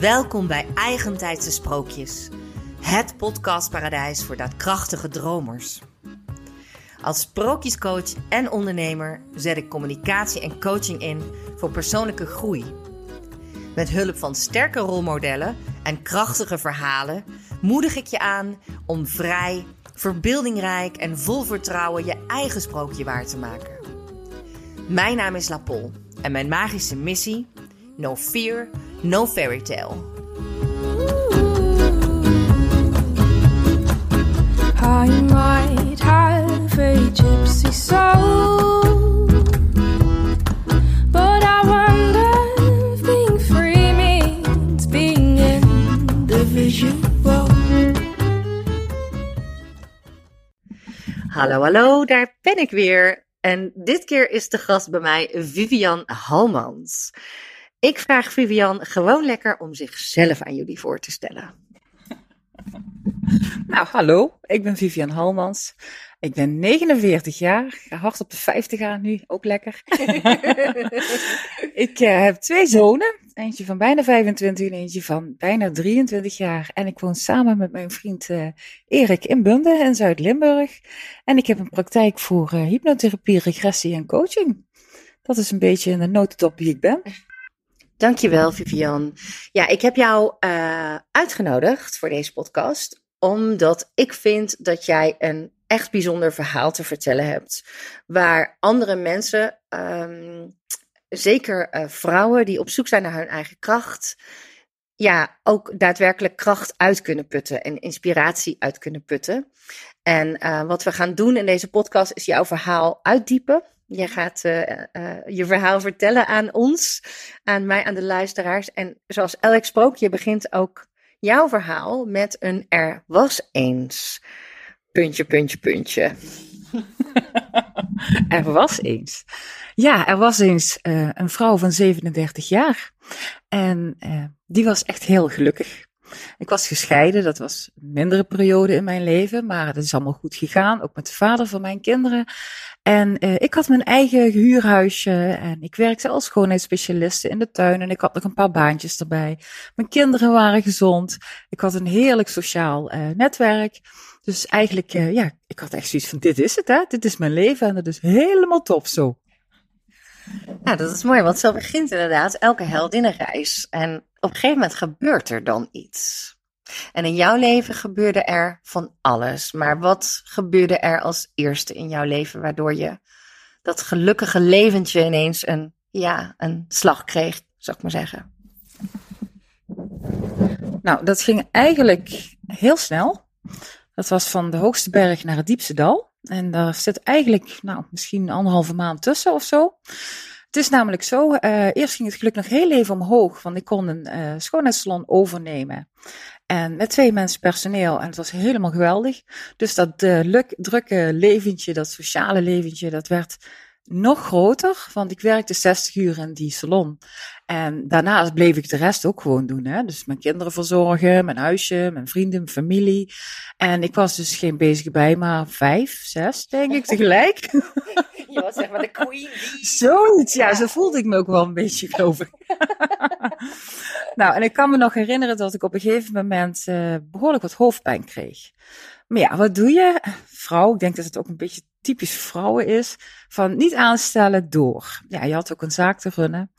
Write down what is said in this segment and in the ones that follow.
Welkom bij Eigentijdse Sprookjes, het podcastparadijs voor daadkrachtige dromers. Als sprookjescoach en ondernemer zet ik communicatie en coaching in voor persoonlijke groei. Met hulp van sterke rolmodellen en krachtige verhalen moedig ik je aan om vrij, verbeeldingrijk en vol vertrouwen je eigen sprookje waar te maken. Mijn naam is Lapol en mijn magische missie: No fear, no fairy tale. I might have a gypsy soul, but I wonder if being free means being individual. Hallo, hallo, daar ben ik weer. En dit keer is de gast bij mij Vivian Halmans. Ik vraag Vivian gewoon lekker om zichzelf aan jullie voor te stellen. Nou, hallo, ik ben Vivian Halmans. Ik ben 49 jaar, ga hard op de 50 aan nu, ook lekker. ik eh, heb twee zonen, eentje van bijna 25 en eentje van bijna 23 jaar. En ik woon samen met mijn vriend eh, Erik in Bunde in Zuid-Limburg. En ik heb een praktijk voor eh, hypnotherapie, regressie en coaching. Dat is een beetje in de notendop wie ik ben. Dankjewel, Vivian. Ja, ik heb jou eh, uitgenodigd voor deze podcast, omdat ik vind dat jij een echt bijzonder verhaal te vertellen hebt, waar andere mensen, ehm, zeker eh, vrouwen die op zoek zijn naar hun eigen kracht, ja, ook daadwerkelijk kracht uit kunnen putten en inspiratie uit kunnen putten. En eh, wat we gaan doen in deze podcast is jouw verhaal uitdiepen. Jij gaat eh, eh, je verhaal vertellen aan ons, aan mij, aan de luisteraars. En zoals elk sprookje begint ook jouw verhaal met een er was eens. Puntje, puntje, puntje. er was eens. Ja, er was eens uh, een vrouw van 37 jaar. En die was echt heel gelukkig. Ik was gescheiden, dat was een mindere periode in mijn leven, maar het is allemaal goed gegaan, ook met de vader van mijn kinderen. En uh, ik had mijn eigen huurhuisje en ik werkte als schoonheidsspecialiste in de tuin en ik had nog een paar baantjes erbij. Mijn kinderen waren gezond. Ik had een heerlijk sociaal uh, netwerk. Dus eigenlijk, uh, ja, ik had echt zoiets van, dit is het hè, dit is mijn leven en dat is helemaal top zo. Ja, dat is mooi, want zo begint inderdaad elke heldinnenreis. En op een gegeven moment gebeurt er dan iets. En in jouw leven gebeurde er van alles. Maar wat gebeurde er als eerste in jouw leven waardoor je dat gelukkige leventje ineens een, ja, een slag kreeg, zou ik maar zeggen? Nou, dat ging eigenlijk heel snel. Dat was van de hoogste berg naar het diepste dal. En daar zit eigenlijk, nou, misschien anderhalve maand tussen of zo. Het is namelijk zo, uh, eerst ging het geluk nog heel even omhoog, want ik kon een uh, schoonheidssalon overnemen. En met twee mensen personeel, en het was helemaal geweldig. Dus dat uh, drukke leventje, dat sociale leventje, dat werd nog groter, want ik werkte 60 uur in die salon. En daarnaast bleef ik de rest ook gewoon doen. Hè? Dus mijn kinderen verzorgen, mijn huisje, mijn vrienden, mijn familie. En ik was dus geen bezige bij, maar vijf, zes, denk ik, tegelijk. Je was zeg maar de queen. Zoiets, ja, zo voelde ik me ook wel een beetje, geloof ik. nou, en ik kan me nog herinneren dat ik op een gegeven moment uh, behoorlijk wat hoofdpijn kreeg. Maar ja, wat doe je? Vrouw, ik denk dat het ook een beetje typisch vrouwen is, van niet aanstellen door. Ja, je had ook een zaak te runnen.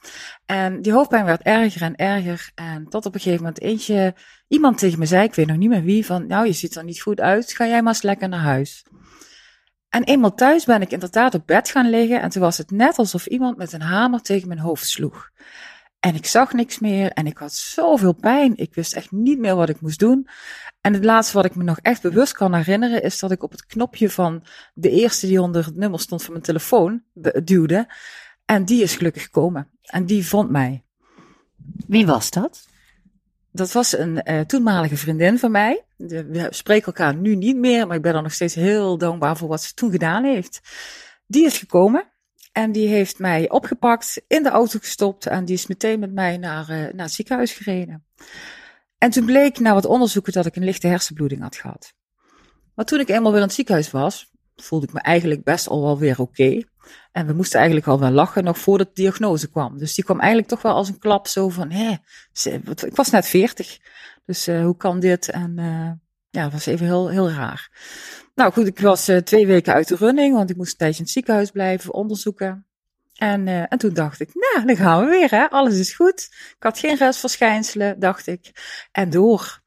En die hoofdpijn werd erger en erger. En tot op een gegeven moment eentje, iemand tegen me zei, ik weet nog niet meer wie, van nou, je ziet er niet goed uit, ga jij maar eens lekker naar huis. En eenmaal thuis ben ik inderdaad op bed gaan liggen en toen was het net alsof iemand met een hamer tegen mijn hoofd sloeg. En ik zag niks meer en ik had zoveel pijn. Ik wist echt niet meer wat ik moest doen. En het laatste wat ik me nog echt bewust kan herinneren is dat ik op het knopje van de eerste die onder het nummer stond van mijn telefoon duwde. En die is gelukkig gekomen. En die vond mij. Wie was dat? Dat was een uh, toenmalige vriendin van mij. De, we spreken elkaar nu niet meer, maar ik ben er nog steeds heel dankbaar voor wat ze toen gedaan heeft. Die is gekomen. En die heeft mij opgepakt, in de auto gestopt en die is meteen met mij naar, uh, naar het ziekenhuis gereden. En toen bleek na wat onderzoeken dat ik een lichte hersenbloeding had gehad. Maar toen ik eenmaal weer in het ziekenhuis was, voelde ik me eigenlijk best al wel weer oké. En we moesten eigenlijk al wel lachen nog voordat de diagnose kwam. Dus die kwam eigenlijk toch wel als een klap zo van, wat- ik was net 40. Dus eh, hoe kan dit? En eh, ja, dat was even heel, heel raar. Nou goed, ik was eh, twee weken uit de running, want ik moest tijdje in het ziekenhuis blijven, onderzoeken. En, eh, en toen dacht ik, nou, dan gaan we weer, hè. Alles is goed. Ik had geen restverschijnselen, dacht ik. En door.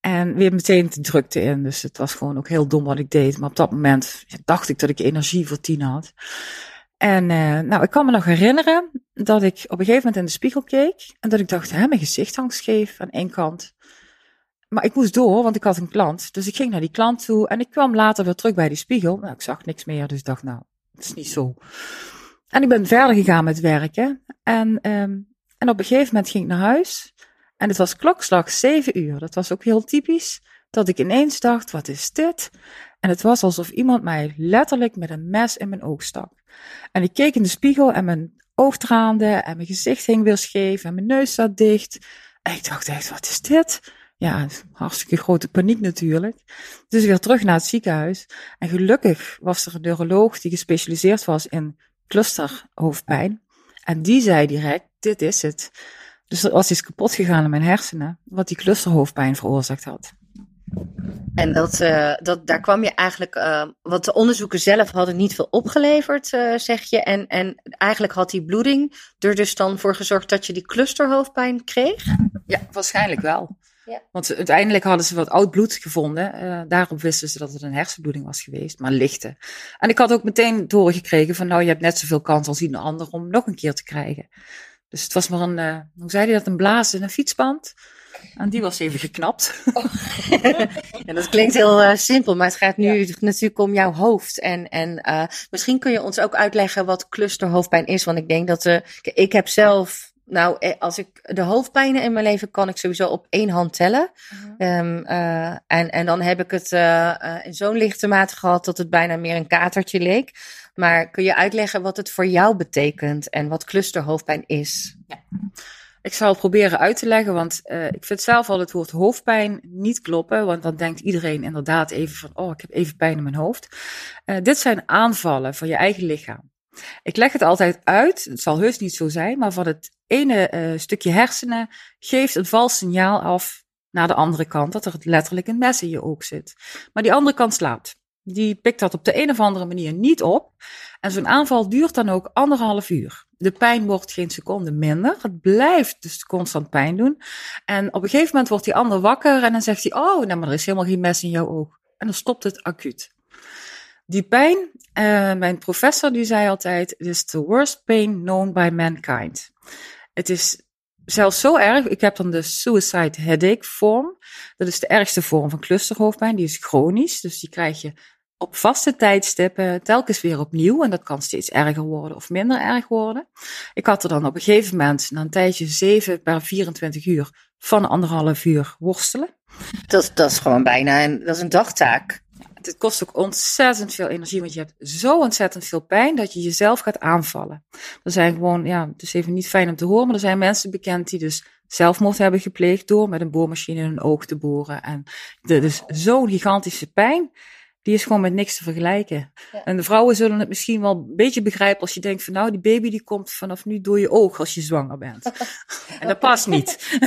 En weer meteen de drukte in. Dus het was gewoon ook heel dom wat ik deed. Maar op dat moment dacht ik dat ik energie voor tien had. En eh, nou, ik kan me nog herinneren dat ik op een gegeven moment in de spiegel keek. En dat ik dacht, hè, mijn gezicht hangt scheef aan één kant. Maar ik moest door, want ik had een klant. Dus ik ging naar die klant toe. En ik kwam later weer terug bij die spiegel. Nou, ik zag niks meer. Dus ik dacht, nou, het is niet zo. En ik ben verder gegaan met werken. En, ehm, en op een gegeven moment ging ik naar huis. En het was klokslag zeven uur. Dat was ook heel typisch. Dat ik ineens dacht, wat is dit? En het was alsof iemand mij letterlijk met een mes in mijn oog stak. En ik keek in de spiegel en mijn oog traande en mijn gezicht hing weer scheef en mijn neus zat dicht. En ik dacht echt, wat is dit? Ja, hartstikke grote paniek natuurlijk. Dus weer terug naar het ziekenhuis. En gelukkig was er een neuroloog die gespecialiseerd was in clusterhoofdpijn. En die zei direct, dit is het. Dus er was iets kapot gegaan in mijn hersenen, wat die clusterhoofdpijn veroorzaakt had. En dat, eh, dat, daar kwam je eigenlijk, eh, want de onderzoeken zelf hadden niet veel opgeleverd, eh, zeg je. En, en eigenlijk had die bloeding er dus dan voor gezorgd dat je die clusterhoofdpijn kreeg. Ja, waarschijnlijk wel. Ja. Want uiteindelijk hadden ze wat oud bloed gevonden. Eh, daarop wisten ze dat het een hersenbloeding was geweest, maar lichte. En ik had ook meteen doorgekregen van, nou, je hebt net zoveel kans als ieder ander om nog een keer te krijgen. Dus het was maar een, eh, hoe zei hij dat, een blaas in een fietsband. En die was even geknapt. Ja, dat klinkt heel eh, simpel, maar het gaat nu natuurlijk om jouw hoofd. En, en misschien kun je ons ook uitleggen wat clusterhoofdpijn is. Want ik denk dat ik heb zelf, nou, eh, als ik de hoofdpijnen in mijn leven kan ik sowieso op één hand tellen. Ehm, eh, en, en dan heb ik het eh, in zo'n lichte mate gehad dat het bijna meer een katertje leek. Maar kun je uitleggen wat het voor jou betekent en wat clusterhoofdpijn is? Ik zal het proberen uit te leggen, want ik vind zelf al het woord hoofdpijn niet kloppen. Want dan denkt iedereen inderdaad even van, oh, ik heb even pijn in mijn hoofd. Dit zijn aanvallen van je eigen lichaam. Ik leg het altijd uit, het zal heus niet zo zijn, maar van het ene eh, stukje hersenen geeft een vals signaal af naar de andere kant, dat er letterlijk een mes in je oog zit. Maar die andere kant slaapt. Die pikt dat op de een of andere manier niet op. En zo'n aanval duurt dan ook anderhalf uur. De pijn wordt geen seconde minder. Het blijft dus constant pijn doen. En op een gegeven moment wordt die ander wakker en dan zegt hij: Oh, nou, maar er is helemaal geen mes in jouw oog. En dan stopt het acuut. Die pijn, eh, mijn professor die zei altijd: It is the worst pain known by mankind. Het is zelfs zo erg. Ik heb dan de suicide headache vorm. Dat is de ergste vorm van clusterhoofdpijn. Die is chronisch, dus die krijg je op vaste tijdstippen telkens weer opnieuw. En dat kan steeds erger worden of minder erg worden. Ik had er dan op een gegeven moment, na een tijdje, 7 per 24 uur van anderhalf uur worstelen. Dat, dat is gewoon bijna een, dat is een dagtaak. Het kost ook ontzettend veel energie, want je hebt zo ontzettend veel pijn dat je jezelf gaat aanvallen. Er zijn gewoon, ja, het is even niet fijn om te horen, maar er zijn mensen bekend die dus zelfmoord hebben gepleegd door met een boormachine in hun oog te boren. En dit is zo'n gigantische pijn, die is gewoon met niks te vergelijken. Ja. En de vrouwen zullen het misschien wel een beetje begrijpen als je denkt van nou, die baby die komt vanaf nu door je oog als je zwanger bent. en dat past niet.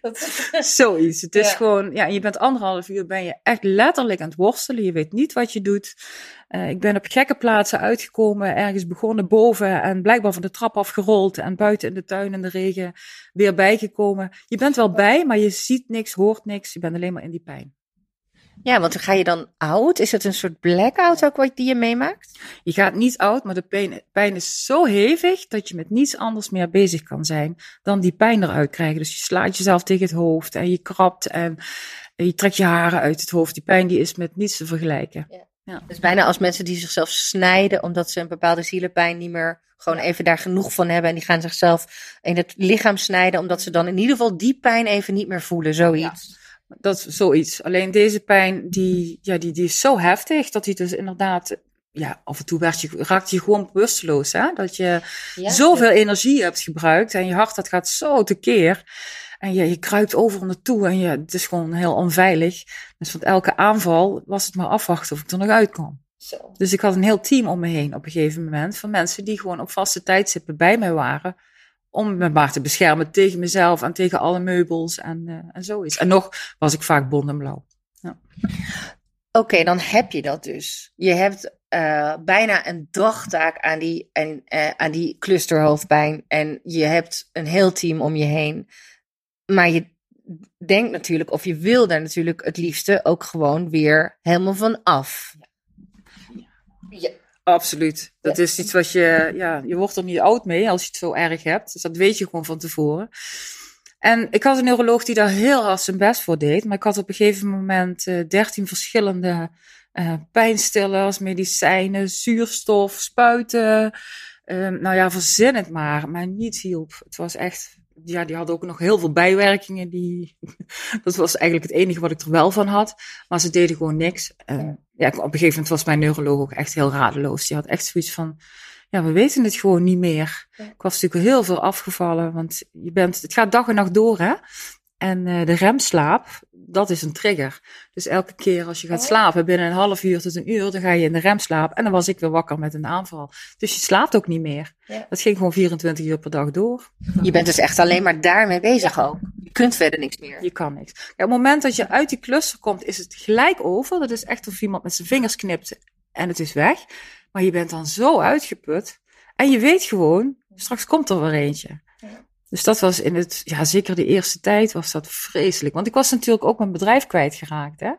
Dat is zoiets. Het is Ja. gewoon, ja, je bent anderhalf uur, ben je echt letterlijk aan het worstelen. Je weet niet wat je doet. Eh, ik ben op gekke plaatsen uitgekomen, ergens begonnen boven en blijkbaar van de trap afgerold en buiten in de tuin in de regen weer bijgekomen. Je bent wel bij, maar je ziet niks, hoort niks. Je bent alleen maar in die pijn. Ja, want ga je dan oud? Is het een soort blackout ook wat die je meemaakt? Je gaat niet oud, maar de pijn, pijn is zo hevig dat je met niets anders meer bezig kan zijn dan die pijn eruit krijgen. Dus je slaat jezelf tegen het hoofd en je krabt en je trekt je haren uit het hoofd. Die pijn die is met niets te vergelijken. Dus bijna als mensen die zichzelf snijden omdat ze een bepaalde zielepijn niet meer gewoon even daar genoeg van hebben. En die gaan zichzelf in het lichaam snijden omdat ze dan in ieder geval die pijn even niet meer voelen. Zoiets. Dat is zoiets. Alleen deze pijn, die, ja, die, die is zo heftig dat die dus inderdaad, ja, af en toe werd je, raakt je gewoon bewusteloos. Hè? Dat je Ja? zoveel energie hebt gebruikt en je hart dat gaat zo tekeer. En je, je kruipt overal naartoe en je, het is gewoon heel onveilig. Dus van elke aanval was het maar afwachten of ik er nog uitkwam. Zo. Dus ik had een heel team om me heen op een gegeven moment. Van mensen die gewoon op vaste tijdstippen bij mij waren. Om me maar te beschermen tegen mezelf en tegen alle meubels en, eh, en zoiets. En nog was ik vaak bont en blauw. Oké, dan heb je dat dus. Je hebt eh, bijna een dagtaak aan die, en, eh, aan die clusterhoofdpijn. En je hebt een heel team om je heen. Maar je denkt natuurlijk, of je wil daar natuurlijk het liefste ook gewoon weer helemaal van af. Ja. Absoluut. Dat Ja. is iets wat je, ja, je wordt er niet oud mee als je het zo erg hebt. Dus dat weet je gewoon van tevoren. En ik had een neuroloog die daar heel hard zijn best voor deed. Maar ik had op een gegeven moment eh 13 verschillende eh, pijnstillers, medicijnen, zuurstof, spuiten. Ehm, nou ja, verzin het maar. Maar niets hielp. Het was echt, ja, die hadden ook nog heel veel bijwerkingen. Die, dat was eigenlijk het enige wat ik er wel van had. Maar ze deden gewoon niks. En ja, op een gegeven moment was mijn neuroloog ook echt heel radeloos. Die had echt zoiets van, ja, we weten het gewoon niet meer. Ik was natuurlijk heel veel afgevallen, want je bent, het gaat dag en nacht door, hè. En eh, de remslaap, dat is een trigger. Dus elke keer als je gaat Oh. slapen, binnen een half uur tot een uur, dan ga je in de remslaap. En dan was ik weer wakker met een aanval. Dus je slaapt ook niet meer. Ja. Dat ging gewoon 24 uur per dag door. Je bent dus echt alleen maar daarmee bezig ook. Je kunt verder niks meer. Je kan niks. Op het moment dat je uit die cluster komt, is het gelijk over. Dat is echt of iemand met zijn vingers knipt en het is weg. Maar je bent dan zo uitgeput. En je weet gewoon, straks komt er weer eentje. Dus dat was in het, ja, zeker de eerste tijd was dat vreselijk. Want ik was natuurlijk ook mijn bedrijf kwijtgeraakt, hè.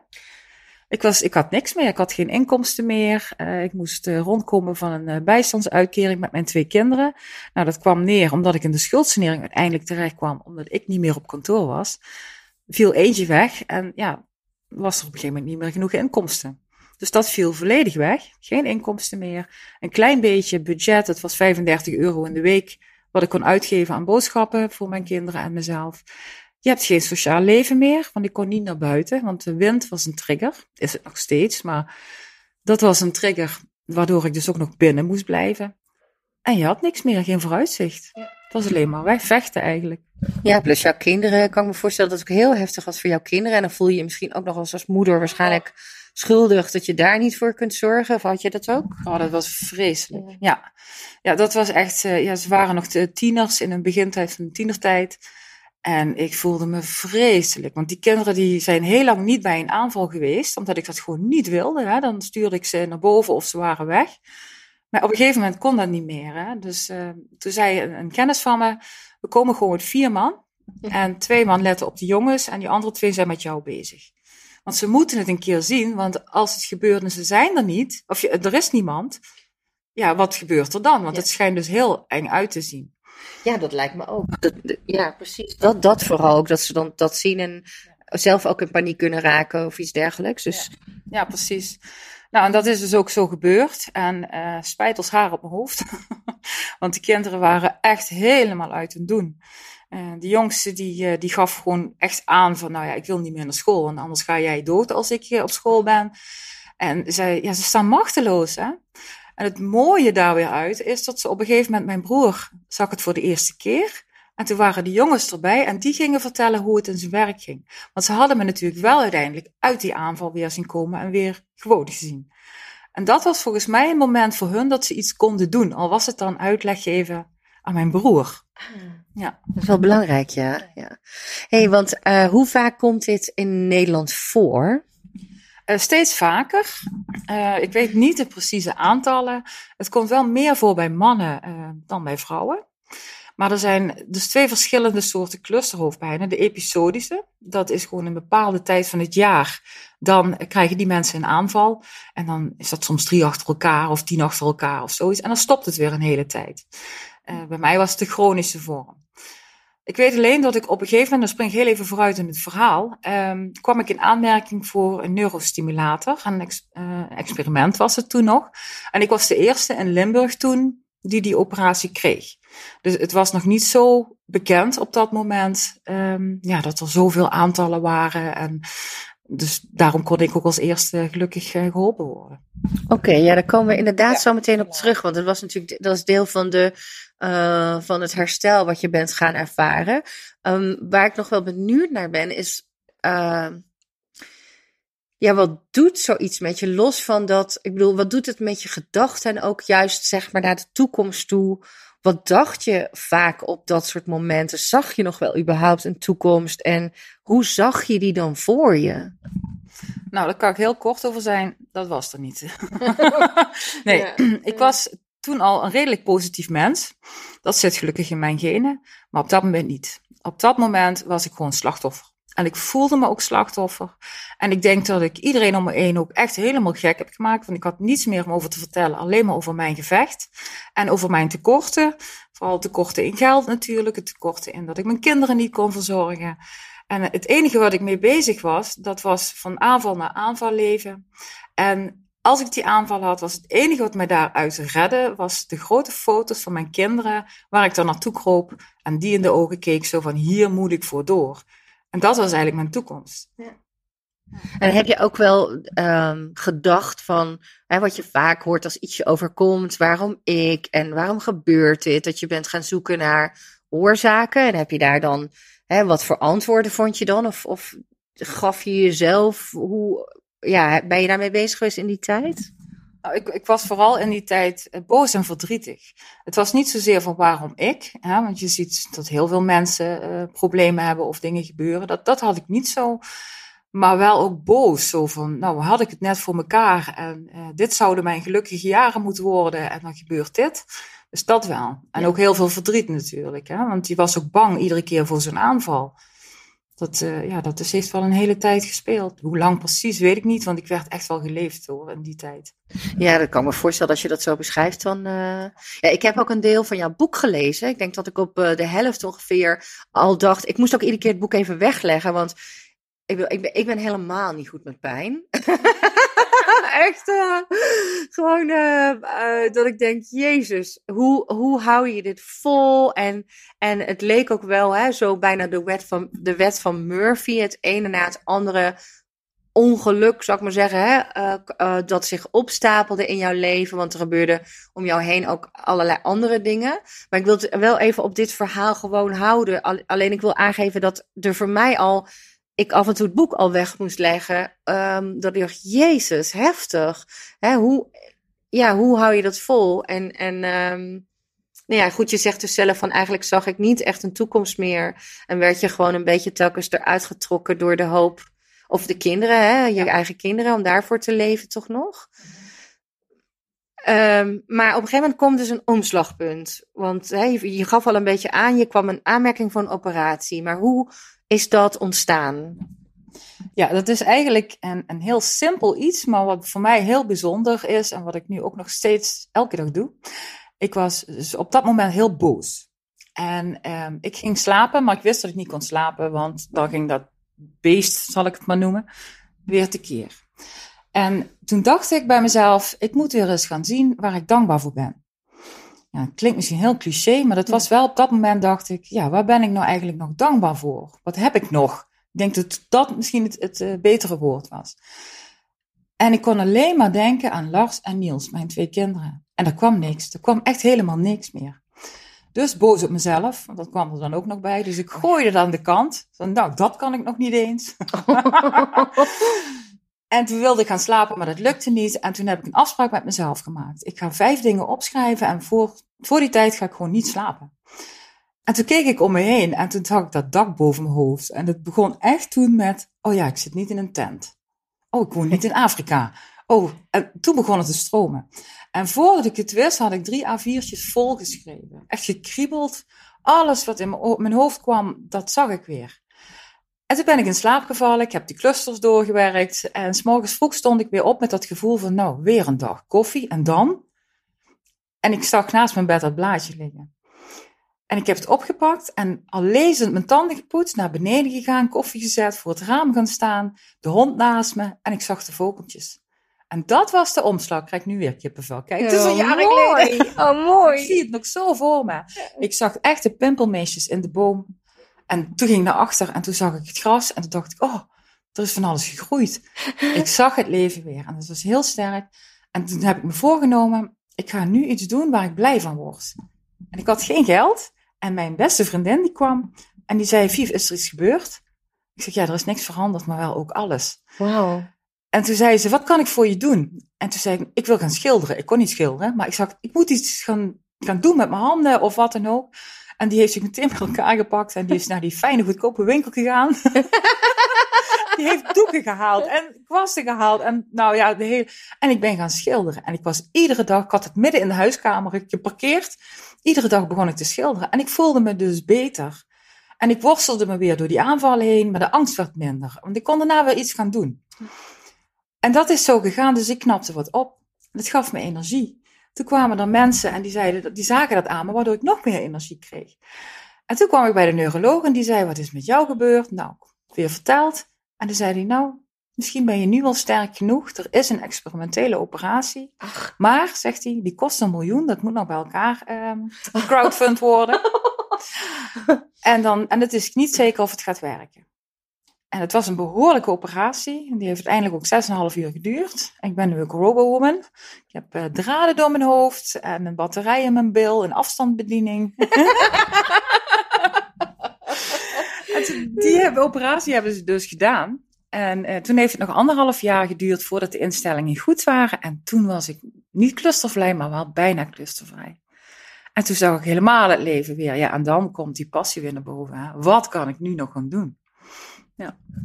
Ik, was, ik had niks meer, ik had geen inkomsten meer. Eh, ik moest eh, rondkomen van een eh, bijstandsuitkering met mijn twee kinderen. Nou, dat kwam neer omdat ik in de schuldsanering uiteindelijk terecht kwam, omdat ik niet meer op kantoor was. Viel eentje weg en ja, was er op een gegeven moment niet meer genoeg inkomsten. Dus dat viel volledig weg. Geen inkomsten meer. Een klein beetje budget, het was 35 euro in de week, wat ik kon uitgeven aan boodschappen voor mijn kinderen en mezelf. Je hebt geen sociaal leven meer, want ik kon niet naar buiten, want de wind was een trigger. Is het nog steeds, maar dat was een trigger waardoor ik dus ook nog binnen moest blijven. En je had niks meer, geen vooruitzicht. Het was alleen maar wegvechten eigenlijk. Ja, plus jouw kinderen. Kan ik me voorstellen dat het ook heel heftig was voor jouw kinderen. En dan voel je je misschien ook nog als, als moeder waarschijnlijk schuldig dat je daar niet voor kunt zorgen. Of had je dat ook? Oh, dat was vreselijk. Ja, ja dat was echt. eh, ja, ze waren nog de tieners in een begintijd van de tienertijd. En ik voelde me vreselijk. Want die kinderen die zijn heel lang niet bij een aanval geweest. Omdat ik dat gewoon niet wilde. Hè. Dan stuurde ik ze naar boven of ze waren weg. Maar op een gegeven moment kon dat niet meer. Hè. Dus eh, toen zei een, een kennis van me. We komen gewoon met vier man. En twee man letten op de jongens. En die andere twee zijn met jou bezig. Want ze moeten het een keer zien. Want als het gebeurt en ze zijn er niet. Of je, er is niemand. Ja, wat gebeurt er dan? Want Ja. het schijnt dus heel eng uit te zien. Ja, dat lijkt me ook. Dat, ja, precies. Dat, dat vooral ook. Dat ze dan dat zien en zelf ook in paniek kunnen raken of iets dergelijks. Dus Ja, precies. Nou, en dat is dus ook zo gebeurd. En eh spijt als haar op mijn hoofd. Want die kinderen waren echt helemaal uit hun doen. Eh de jongste die, eh, die gaf gewoon echt aan van, nou ja, ik wil niet meer naar school. Want anders ga jij dood als ik eh, op school ben. En zij, ja, ze staan machteloos, hè. En het mooie daar weer uit is dat ze op een gegeven moment, mijn broer zag het voor de eerste keer. En toen waren de jongens erbij en die gingen vertellen hoe het in zijn werk ging. Want ze hadden me natuurlijk wel uiteindelijk uit die aanval weer zien komen en weer gewoon gezien. En dat was volgens mij een moment voor hun dat ze iets konden doen. Al was het dan uitleg geven aan mijn broer. Ja. dat is wel belangrijk, ja. ja. hey, want eh, hoe vaak komt dit in Nederland voor? Eh, steeds vaker. Eh, ik weet niet de precieze aantallen. Het komt wel meer voor bij mannen dan bij vrouwen. Maar er zijn dus twee verschillende soorten clusterhoofdpijnen. De episodische, dat is gewoon een bepaalde tijd van het jaar. Dan krijgen die mensen een aanval. En dan is dat soms drie achter elkaar of tien achter elkaar of zoiets. En dan stopt het weer een hele tijd. Bij mij was het de chronische vorm. Ik weet alleen dat ik op een gegeven moment, dan spring ik heel even vooruit in het verhaal, ehm, kwam ik in aanmerking voor een neurostimulator. Een ex- eh, experiment was het toen nog. En ik was de eerste in Limburg toen die die operatie kreeg. Dus het was nog niet zo bekend op dat moment, ehm, ja, dat er zoveel aantallen waren. En Dus daarom kon ik ook als eerste gelukkig eh, geholpen worden. Oké, ja, daar komen we inderdaad Ja. zo meteen op terug. Want dat was natuurlijk dat is deel van, de, eh, van het herstel wat je bent gaan ervaren. Ehm, waar ik nog wel benieuwd naar ben, is. ehm, ja, wat doet zoiets met je? Los van dat, ik bedoel, wat doet het met je gedachten en ook juist zeg maar naar de toekomst toe? Wat dacht je vaak op dat soort momenten? Zag je nog wel überhaupt een toekomst? En hoe zag je die dan voor je? Nou, daar kan ik heel kort over zijn. Dat was er niet. nee, Ja. ik was toen al een redelijk positief mens. Dat zit gelukkig in mijn genen, maar op dat moment niet. Op dat moment was ik gewoon slachtoffer. En ik voelde me ook slachtoffer. En ik denk dat ik iedereen om me heen ook echt helemaal gek heb gemaakt. Want ik had niets meer om over te vertellen. Alleen maar over mijn gevecht. En over mijn tekorten. Vooral tekorten in geld natuurlijk. Het tekorten in dat ik mijn kinderen niet kon verzorgen. En het enige wat ik mee bezig was, dat was van aanval naar aanval leven. En als ik die aanval had, was het enige wat mij daaruit redde, was de grote foto's van mijn kinderen, waar ik dan naartoe kroop en die in de ogen keek, zo van hier moet ik voor door. En dat was eigenlijk mijn toekomst. En heb je ook wel ehm, gedacht van hè, wat je vaak hoort als iets je overkomt, waarom ik en waarom gebeurt dit? Dat je bent gaan zoeken naar oorzaken en heb je daar dan, hè, wat voor antwoorden vond je dan? Of, of gaf je jezelf, hoe, ja, ben je daarmee bezig geweest in die tijd? Nou, ik, ik was vooral in die tijd eh, boos en verdrietig. Het was niet zozeer van waarom ik, hè, want je ziet dat heel veel mensen eh, problemen hebben of dingen gebeuren. Dat, dat had ik niet zo. Maar wel ook boos. Zo van, nou had ik het net voor mekaar en eh, dit zouden mijn gelukkige jaren moeten worden en dan gebeurt dit. Dus dat wel. En Ja. ook heel veel verdriet natuurlijk, hè, want die was ook bang iedere keer voor zo'n aanval. Dat, eh, ja, dat is, heeft wel een hele tijd gespeeld. Hoe lang precies, weet ik niet, want ik werd echt wel geleefd hoor, in die tijd. Ja, dat kan me voorstellen als je dat zo beschrijft. Dan, eh, ja, ik heb ook een deel van jouw boek gelezen. Ik denk dat ik op eh, de helft ongeveer al dacht. Ik moest ook iedere keer het boek even wegleggen. Want ik, ben- ik, ben, ik ben helemaal niet goed met pijn. Echt eh, gewoon eh, eh, dat ik denk, Jezus, hoe, hoe hou je dit vol? En, en het leek ook wel hè, zo bijna de wet, van, de wet van Murphy, het ene na het andere ongeluk, zou ik maar zeggen, hè, dat zich opstapelde in jouw leven. Want er gebeurde om jou heen ook allerlei andere dingen. Maar ik wil het wel even op dit verhaal gewoon houden. Al- alleen ik wil aangeven dat er voor mij al, ik af en toe het boek al weg moest leggen. ehm, dat ik dacht, Jezus, heftig. Hè, hoe, ja, hoe hou je dat vol? En, en ehm, nou ja, goed, je zegt dus zelf van eigenlijk zag ik niet echt een toekomst meer. En werd je gewoon een beetje telkens eruit getrokken door de hoop. Of de kinderen, hè, je Ja. eigen kinderen, om daarvoor te leven toch nog. Ehm, maar op een gegeven moment komt dus een omslagpunt. Want hè, je, je gaf al een beetje aan, je kwam een aanmerking voor een operatie. Maar hoe is dat ontstaan? Ja, dat is eigenlijk een, een heel simpel iets, maar wat voor mij heel bijzonder is en wat ik nu ook nog steeds elke dag doe. Ik was dus op dat moment heel boos. En ehm, ik ging slapen, maar ik wist dat ik niet kon slapen, want dan ging dat beest, zal ik het maar noemen, weer tekeer. En toen dacht ik bij mezelf, ik moet weer eens gaan zien waar ik dankbaar voor ben. Ja, het klinkt misschien heel cliché, maar dat was wel op dat moment dacht ik, ja, waar ben ik nou eigenlijk nog dankbaar voor? Wat heb ik nog? Ik denk dat dat misschien het, het eh, betere woord was. En ik kon alleen maar denken aan Lars en Niels, mijn twee kinderen. En er kwam niks. Er kwam echt helemaal niks meer. Dus boos op mezelf, want dat kwam er dan ook nog bij. Dus ik gooide het aan de kant. Van, nou, dat kan ik nog niet eens. en toen wilde ik gaan slapen, maar dat lukte niet. En toen heb ik een afspraak met mezelf gemaakt. Ik ga vijf dingen opschrijven en voor, voor die tijd ga ik gewoon niet slapen. En toen keek ik om me heen en toen zag ik dat dak boven mijn hoofd. En het begon echt toen met, oh ja, ik zit niet in een tent. Oh, ik woon niet in Afrika. Oh, en toen begon het te stromen. En voordat ik het wist, had ik drie A4'tjes volgeschreven. Echt gekriebeld. Alles wat in mijn hoofd kwam, dat zag ik weer. En toen ben ik in slaap gevallen. Ik heb die clusters doorgewerkt. En s'morgens vroeg stond ik weer op met dat gevoel van, nou, weer een dag koffie. En dan? En ik zag naast mijn bed dat blaadje liggen. En ik heb het opgepakt en al lezend mijn tanden gepoetst, naar beneden gegaan, koffie gezet, voor het raam gaan staan, de hond naast me en ik zag de vogeltjes. En dat was de omslag. Ik krijg nu weer kippenvel. Kijk, het is een Oh, jaar mooi. geleden. Oh, Ik zie het nog zo voor me. Ik zag echt de pimpelmeisjes in de boom. En toen ging ik naar achter en toen zag ik het gras. En toen dacht ik, oh, er is van alles gegroeid. Ik zag het leven weer en dat was heel sterk. En toen heb ik me voorgenomen, ik ga nu iets doen waar ik blij van word. En ik had geen geld. En mijn beste vriendin die kwam en die zei, Vief, is er iets gebeurd? Ik zeg, ja, er is niks veranderd, maar wel ook alles. Wauw. En toen zei ze, wat kan ik voor je doen? En toen zei ik, ik wil gaan schilderen. Ik kon niet schilderen, maar ik zag, ik moet iets gaan, gaan doen met mijn handen of wat dan ook. En die heeft zich meteen met elkaar gepakt en die is naar die fijne, goedkope winkel gegaan. die heeft doeken gehaald en kwasten gehaald. En nou ja, de hele... En ik ben gaan schilderen. En ik was iedere dag, ik had het midden in de huiskamer geparkeerd. Iedere dag begon ik te schilderen. En ik voelde me dus beter. En ik worstelde me weer door die aanvallen heen, maar de angst werd minder. Want ik kon daarna weer iets gaan doen. En dat is zo gegaan, dus ik knapte wat op. Het gaf me energie. Toen kwamen er mensen en die, zeiden, die zagen dat aan me, waardoor ik nog meer energie kreeg. En toen kwam ik bij de neuroloog en die zei, wat is met jou gebeurd? Nou, weer verteld. En toen zei hij, nou, misschien ben je nu wel sterk genoeg. Er is een experimentele operatie. Maar, zegt hij, die kost een miljoen. Dat moet nog bij elkaar ehm crowdfund worden. en, dan, en het is niet zeker of het gaat werken. En het was een behoorlijke operatie. Die heeft uiteindelijk ook 6,5 uur geduurd. Ik ben nu ook robo-woman. Ik heb eh, draden door mijn hoofd en een batterij in mijn bil, een afstandsbediening. Die operatie hebben ze dus gedaan. En eh, toen heeft het nog anderhalf jaar geduurd voordat de instellingen goed waren. En toen was ik niet clustervrij, maar wel bijna clustervrij. En toen zag ik helemaal het leven weer. Ja, en dan komt die passie weer naar boven. Wat kan ik nu nog gaan doen?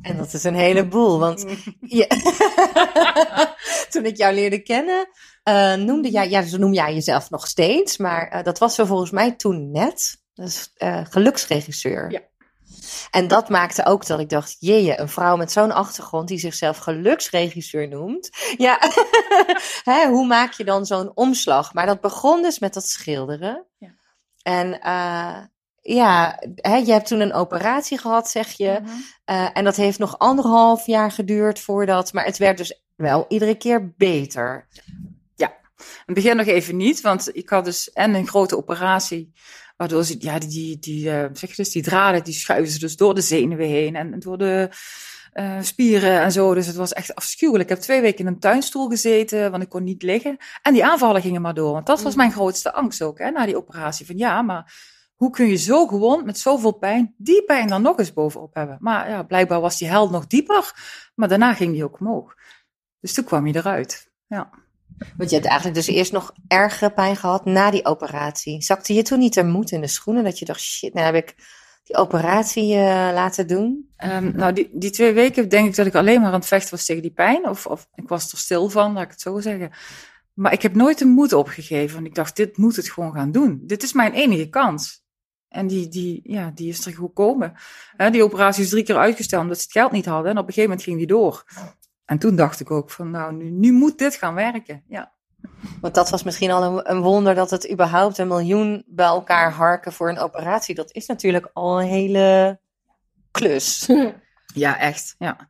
En dat is een heleboel, want je- toen ik jou leerde kennen, eh, noemde jij, ja, zo noem jij jezelf nog steeds, maar eh, dat was zo volgens mij toen net, dus eh, geluksregisseur. Ja. En dat maakte ook dat ik dacht, jee, een vrouw met zo'n achtergrond die zichzelf geluksregisseur noemt. Ja, Hè, hoe maak je dan zo'n omslag? Maar dat begon dus met dat schilderen. Ja. En ja, hè, je hebt toen een operatie gehad, zeg je. Eh, en dat heeft nog anderhalf jaar geduurd voordat. Maar het werd dus wel iedere keer beter. In het begin nog even niet, want ik had dus en een grote operatie, waardoor ze, ja, die, die, die, eh, zeg je dus, die draden, die schuiven ze dus door de zenuwen heen en door de eh, spieren en zo. Dus het was echt afschuwelijk. Ik heb twee weken in een tuinstoel gezeten, want ik kon niet liggen. En die aanvallen gingen maar door, want dat was Mm. mijn grootste angst ook, hè, na die operatie. Van ja, maar hoe kun je zo gewond, met zoveel pijn, die pijn dan nog eens bovenop hebben? Maar ja, blijkbaar was die held nog dieper, maar daarna ging die ook omhoog. Dus toen kwam hij eruit. Ja. Want je hebt eigenlijk dus eerst nog ergere pijn gehad na die operatie. Zakte je toen niet er moed in de schoenen dat je dacht, shit, nou heb ik die operatie eh, laten doen? Ehm, nou, die, die twee weken denk ik dat ik alleen maar aan het vechten was tegen die pijn. Of, of ik was er stil van, laat ik het zo zeggen. Maar ik heb nooit de moed opgegeven. Want ik dacht, dit moet het gewoon gaan doen. Dit is mijn enige kans. En die, die, ja, die is er gekomen. Hè, die operatie is drie keer uitgesteld omdat ze het geld niet hadden. En op een gegeven moment ging die door. En toen dacht ik ook van, nou, nu, nu moet dit gaan werken. Ja. Want dat was misschien al een, een wonder dat het überhaupt een miljoen bij elkaar harken voor een operatie. Dat is natuurlijk al een hele klus. ja, echt. Ja.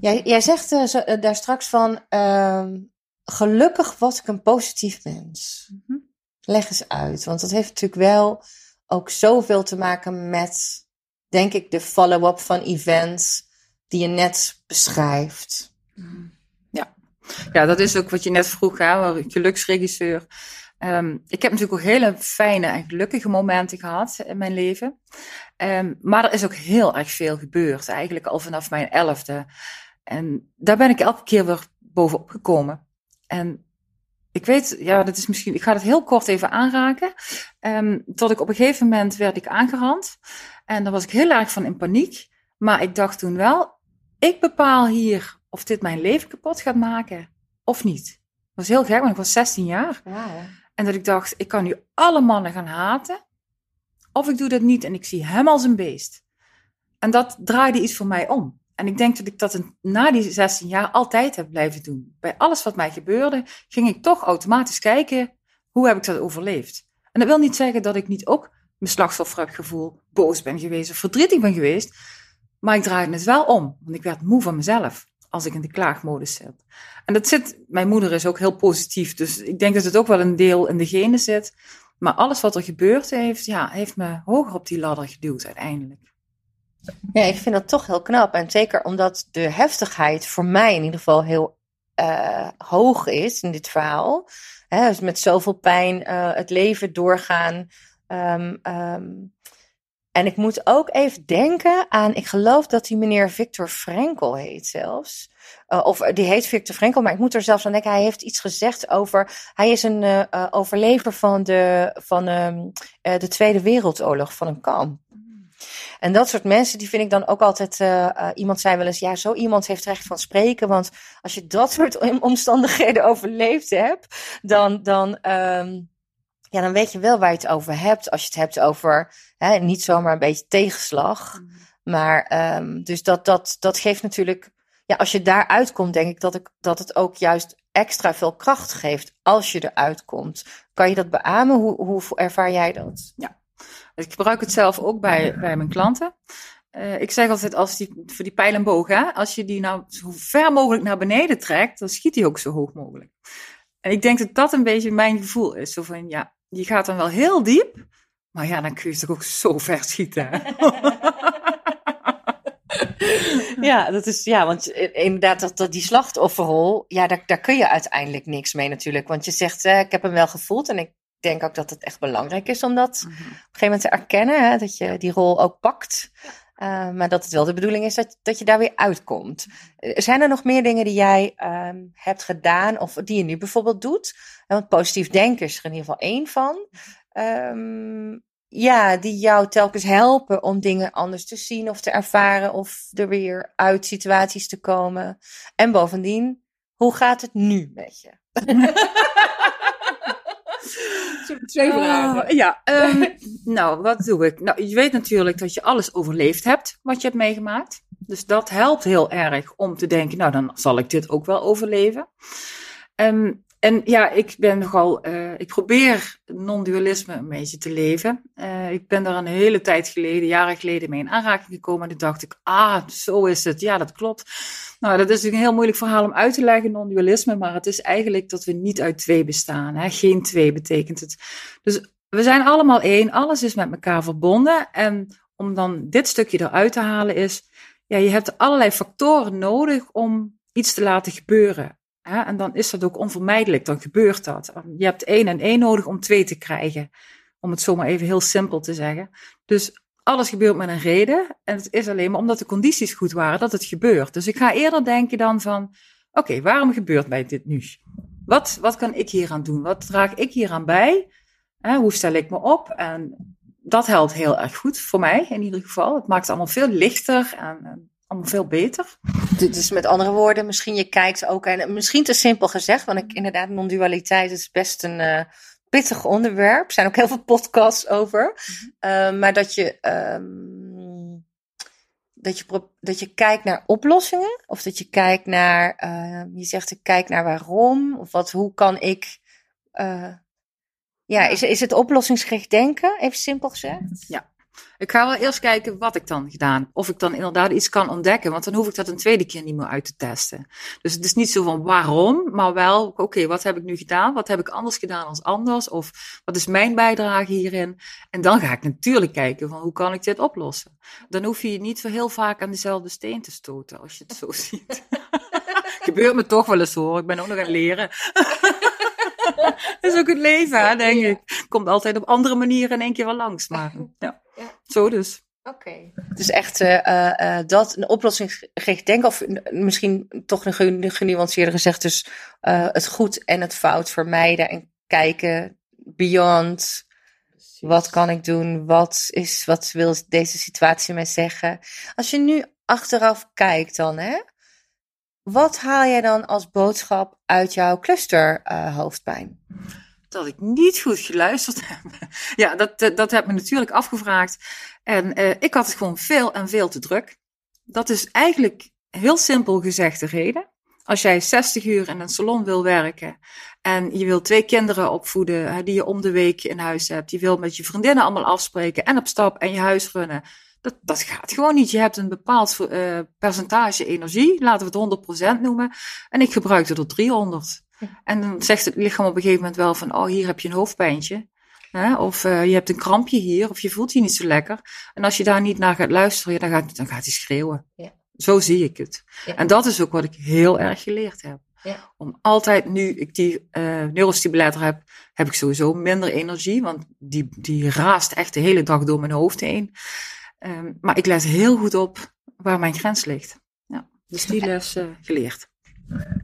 Jij, jij zegt eh, zo- eh, daar straks van, ehm, gelukkig was ik een positief mens. Mhm. Leg eens uit, want dat heeft natuurlijk wel ook zoveel te maken met, denk ik, de follow-up van events die je net beschrijft. Ja, dat is ook wat je net vroeg, hè, geluksregisseur. Ehm, ik heb natuurlijk ook hele fijne en gelukkige momenten gehad in mijn leven. Ehm, maar er is ook heel erg veel gebeurd, eigenlijk al vanaf mijn elfde. En daar ben ik elke keer weer bovenop gekomen. En ik weet, ja, dat is misschien, ik ga het heel kort even aanraken. Ehm, tot ik op een gegeven moment werd ik aangerand. En daar was ik heel erg van in paniek. Maar ik dacht toen wel, ik bepaal hier of dit mijn leven kapot gaat maken of niet. Dat was heel gek, want ik was 16 jaar. En dat ik dacht, ik kan nu alle mannen gaan haten. Of ik doe dat niet en ik zie hem als een beest. En dat draaide iets voor mij om. En ik denk dat ik dat na die 16 jaar altijd heb blijven doen. Bij alles wat mij gebeurde, ging ik toch automatisch kijken, hoe heb ik dat overleefd? En dat wil niet zeggen dat ik niet ook mijn slachtoffer heb gevoeld, boos ben geweest of verdrietig ben geweest. Maar ik draaide het wel om, want ik werd moe van mezelf als ik in de klaagmodus zit. En dat zit, mijn moeder is ook heel positief, dus ik denk dat het ook wel een deel in de genen zit. Maar alles wat er gebeurd heeft, ja, heeft me hoger op die ladder geduwd uiteindelijk. Ja, ik vind dat toch heel knap. En zeker omdat de heftigheid voor mij in ieder geval heel eh, hoog is in dit verhaal. Dus met zoveel pijn eh, het leven doorgaan. Ehm, ehm, en ik moet ook even denken aan, ik geloof dat die meneer Victor Frenkel heet zelfs. Uh, of die heet Victor Frenkel, maar ik moet er zelfs aan denken. Hij heeft iets gezegd over. Hij is een overlever van, de, van um, de Tweede Wereldoorlog, van een kamp. En dat soort mensen, die vind ik dan ook altijd. iemand zei wel eens: ja, zo iemand heeft recht van spreken. Want als je dat soort omstandigheden overleefd hebt, dan. dan um, ja, dan weet je wel waar je het over hebt. Als je het hebt over hè, niet zomaar een beetje tegenslag. Mm. Maar um, dus dat, dat, dat geeft natuurlijk. Ja, als je daaruit komt, denk ik dat, ik dat het ook juist extra veel kracht geeft als je eruit komt. Kan je dat beamen? Hoe, hoe ervaar jij dat? Ja, ik gebruik het zelf ook bij, bij mijn klanten. Uh, ik zeg altijd, als die, voor die pijl en boog, hè, als je die nou zo ver mogelijk naar beneden trekt, dan schiet die ook zo hoog mogelijk. En ik denk dat dat een beetje mijn gevoel is. Zo van, ja, je gaat dan wel heel diep, maar ja, dan kun je toch ook zo ver schieten. ja, dat is, ja, want inderdaad, dat, dat die slachtofferrol, ja, daar, daar kun je uiteindelijk niks mee natuurlijk. Want je zegt, eh, ik heb hem wel gevoeld en ik denk ook dat het echt belangrijk is om dat mm -hmm. op een gegeven moment te erkennen, hè, dat je die rol ook pakt. Uh, maar dat het wel de bedoeling is dat, dat je daar weer uitkomt. Zijn er nog meer dingen die jij um, hebt gedaan of die je nu bijvoorbeeld doet? Want positief denken is er in ieder geval één van. Um, ja, die jou telkens helpen om dingen anders te zien of te ervaren of er weer uit situaties te komen. En bovendien, hoe gaat het nu met je? Twee vragen. Uh, ja, um, nou, wat doe ik? Nou, je weet natuurlijk dat je alles overleefd hebt wat je hebt meegemaakt. Dus dat helpt heel erg om te denken, nou, dan zal ik dit ook wel overleven. Um, en ja, ik ben nogal, uh, ik probeer non-dualisme een beetje te leven. Uh, ik ben daar een hele tijd geleden, jaren geleden, mee in aanraking gekomen. En toen dacht ik, ah, zo is het. Ja, dat klopt. Nou, dat is natuurlijk een heel moeilijk verhaal om uit te leggen, non-dualisme. Maar het is eigenlijk dat we niet uit twee bestaan. Hè? Geen twee betekent het. Dus we zijn allemaal één. Alles is met elkaar verbonden. En om dan dit stukje eruit te halen is, ja, je hebt allerlei factoren nodig om iets te laten gebeuren. En dan is dat ook onvermijdelijk, dan gebeurt dat. Je hebt één en één nodig om twee te krijgen. Om het zomaar even heel simpel te zeggen. Dus alles gebeurt met een reden. En het is alleen maar omdat de condities goed waren dat het gebeurt. Dus ik ga eerder denken dan van, oké, waarom gebeurt mij dit nu? Wat, wat kan ik hier aan doen? Wat draag ik hier aan bij? Hoe stel ik me op? En dat helpt heel erg goed voor mij in ieder geval. Het maakt het allemaal veel lichter en allemaal veel beter. Dus met andere woorden, misschien je kijkt ook, en misschien te simpel gezegd, want ik inderdaad, non-dualiteit is best een uh, pittig onderwerp. Er zijn ook heel veel podcasts over. Uh, maar dat je, um, dat, je, dat je kijkt naar oplossingen, of dat je kijkt naar, uh, je zegt ik kijk naar waarom, of wat, hoe kan ik. ja, is, is het oplossingsgericht denken, even simpel gezegd? Ja. Ik ga wel eerst kijken wat ik dan gedaan. Of ik dan inderdaad iets kan ontdekken. Want dan hoef ik dat een tweede keer niet meer uit te testen. Dus het is niet zo van waarom, maar wel, oké, okay, wat heb ik nu gedaan? Wat heb ik anders gedaan als anders? Of wat is mijn bijdrage hierin? En dan ga ik natuurlijk kijken van hoe kan ik dit oplossen? Dan hoef je je niet zo heel vaak aan dezelfde steen te stoten, als je het zo ziet. Gebeurt me toch wel eens hoor. Ik ben ook nog aan het leren. dat is ook het leven, hè, denk ik. Komt altijd op andere manieren in één keer wel langs. Maar ja. Ja. Zo dus. Oké. Okay. Dus echt uh, uh, dat, een oplossingsgericht denken, of misschien toch een genuanceerder gezegd, dus uh, het goed en het fout vermijden en kijken beyond. Precies. Wat kan ik doen? Wat, is, wat wil deze situatie mij zeggen? Als je nu achteraf kijkt dan, hè? Wat haal jij dan als boodschap uit jouw cluster hoofdpijn? dat ik niet goed geluisterd heb. ja, dat, eh, dat heb me natuurlijk afgevraagd. En uh, ik had het gewoon veel en veel te druk. Dat is eigenlijk heel simpel gezegd de reden. Als jij 60 uur in een salon wil werken en je wil twee kinderen opvoeden die je om de week in huis hebt, je wil met je vriendinnen allemaal afspreken en op stap en je huis runnen, dat, dat gaat gewoon niet. Je hebt een bepaald uh, percentage energie, laten we het 100% noemen, en ik gebruikte er 300. En dan zegt het lichaam op een gegeven moment wel van, oh, hier heb je een hoofdpijntje. Hè? Of eh, je hebt een krampje hier, of je voelt je niet zo lekker. En als je daar niet naar gaat luisteren, dan, gaat, dan gaat hij schreeuwen. Ja. Zo zie ik het. Ja. En dat is ook wat ik heel erg geleerd heb. Ja. Om altijd, nu ik die eh neurostimulator heb, heb ik sowieso minder energie. Want die, die raast echt de hele dag door mijn hoofd heen. Ehm, maar ik let heel goed op waar mijn grens ligt. Ja, dus die les eh, geleerd.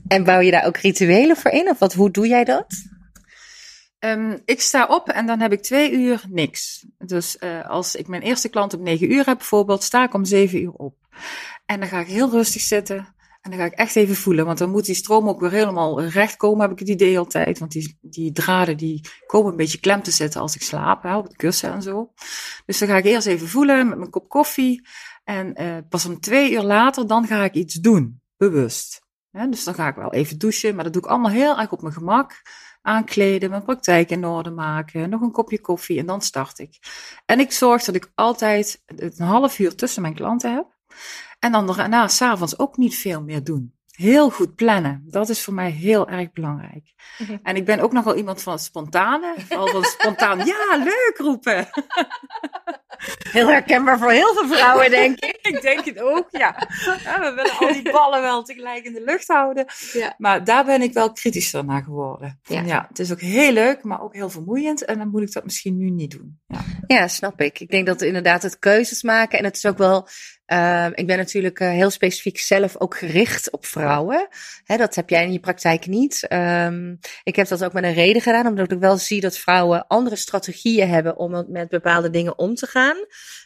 En bouw je daar ook rituelen voor in? Of wat, hoe doe jij dat? Ehm, ik sta op en dan heb ik twee uur niks. Dus eh, als ik mijn eerste klant om negen uur heb bijvoorbeeld, sta ik om zeven uur op. En dan ga ik heel rustig zitten. En dan ga ik echt even voelen, want dan moet die stroom ook weer helemaal recht komen, heb ik het idee altijd. Want die, die draden die komen een beetje klem te zitten als ik slaap, hè, op het kussen en zo. Dus dan ga ik eerst even voelen met mijn kop koffie. En eh, pas om twee uur later, dan ga ik iets doen, bewust. Dus dan ga ik wel even douchen, maar dat doe ik allemaal heel erg op mijn gemak. Aankleden, mijn praktijk in orde maken, nog een kopje koffie en dan start ik. En ik zorg dat ik altijd een half uur tussen mijn klanten heb. En dan daarna s'avonds ook niet veel meer doen. Heel goed plannen. Dat is voor mij heel erg belangrijk. Mhm. En ik ben ook nog wel iemand van het spontane. Vooral van spontaan, ja, leuk roepen. Heel herkenbaar voor heel veel vrouwen, denk ik. ik denk het ook, ja. ja. We willen al die ballen wel tegelijk in de lucht houden. Ja. Maar daar ben ik wel kritischer naar geworden. Ja. ja. het is ook heel leuk, maar ook heel vermoeiend. En dan moet ik dat misschien nu niet doen. Ja. Ja, snap ik. Ik denk dat inderdaad het keuzes maken. En het is ook wel. Ehm, ik ben natuurlijk eh, heel specifiek zelf ook gericht op vrouwen. Hè, dat heb jij in je praktijk niet. Ehm, ik heb dat ook met een reden gedaan, omdat ik wel zie dat vrouwen andere strategieën hebben om met bepaalde dingen om te gaan.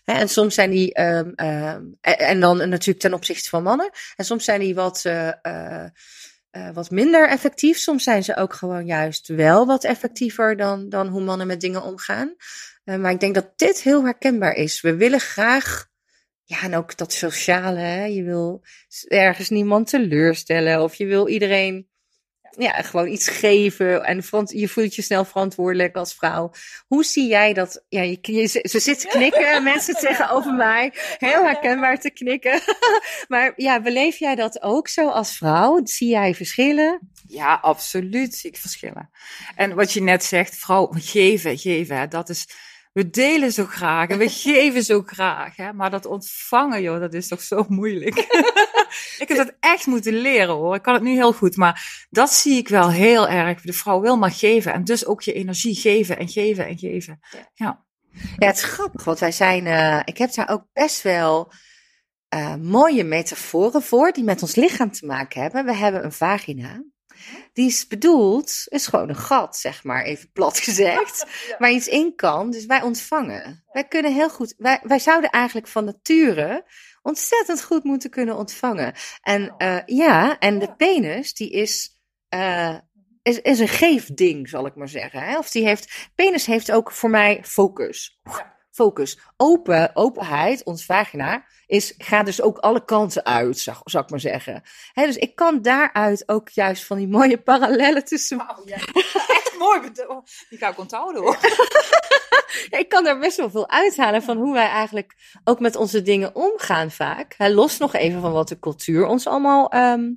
Hè, en soms zijn die, ehm, ehm, en, dan natuurlijk ten opzichte van mannen. En soms zijn die wat. eh, eh, wat minder effectief. Soms zijn ze ook gewoon juist wel wat effectiever dan, dan hoe mannen met dingen omgaan. Maar ik denk dat dit heel herkenbaar is. We willen graag, ja, en ook dat sociale, hè? je wil ergens niemand teleurstellen of je wil iedereen, ja, gewoon iets geven en je voelt je snel verantwoordelijk als vrouw. Hoe zie jij dat? Ja, je, je- ze, ze zit te knikken, mensen tegenover mij, heel herkenbaar te knikken. maar ja, beleef jij dat ook zo als vrouw? Zie jij verschillen? Ja, absoluut zie ik verschillen. En wat je net zegt, vrouw, geven, geven, hè, dat is, we delen zo graag en we geven zo graag, hè, maar dat ontvangen, joh, dat is toch zo moeilijk. ik heb dat echt moeten leren, hoor. Ik kan het nu heel goed, maar dat zie ik wel heel erg. De vrouw wil maar geven en dus ook je energie geven en geven en geven. Ja. Ja, het is grappig, want wij zijn, eh, ik heb daar ook best wel eh, mooie metaforen voor die met ons lichaam te maken hebben. We hebben een vagina. Die is bedoeld, is gewoon een gat, zeg maar, even plat gezegd, waar iets in kan. Dus wij ontvangen. Wij kunnen heel goed, wij, wij zouden eigenlijk van nature ontzettend goed moeten kunnen ontvangen. En eh, ja, en de penis, die is, eh, is, is een geefding, zal ik maar zeggen. Hè? Of die heeft, penis heeft ook voor mij focus. Focus. Open, openheid, ons vagina, is, gaat dus ook alle kanten uit, zou, zou ik maar zeggen. Dus ik kan daaruit ook juist van die mooie parallellen tussen Echt mooi, bedo- die ga ik onthouden, hoor. Ja, ik kan daar best wel veel uithalen van hoe wij eigenlijk ook met onze dingen omgaan vaak. Los nog even van wat de cultuur ons allemaal ehm,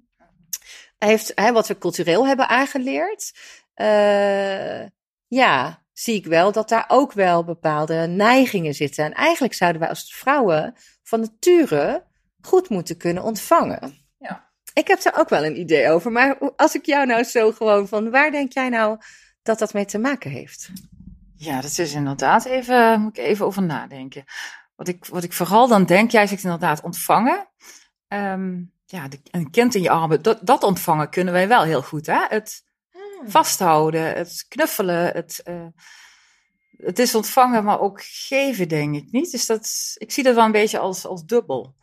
heeft, wat we cultureel hebben aangeleerd. Eh, ja, zie ik wel dat daar ook wel bepaalde neigingen zitten. En eigenlijk zouden wij als vrouwen van nature goed moeten kunnen ontvangen. Ja. Ik heb daar ook wel een idee over. Maar als ik jou nou zo gewoon van, waar denk jij nou dat dat mee te maken heeft? Ja, dat is inderdaad even, moet ik even over nadenken. Wat ik, wat ik vooral dan denk, jij zegt inderdaad ontvangen. Ehm, ja, de- een kind in je armen, dat, dat ontvangen kunnen wij wel heel goed. Hè? Het vasthouden, het knuffelen, het, eh, het is ontvangen, maar ook geven, denk ik niet. Dus dat, ik zie dat wel een beetje als, als dubbel.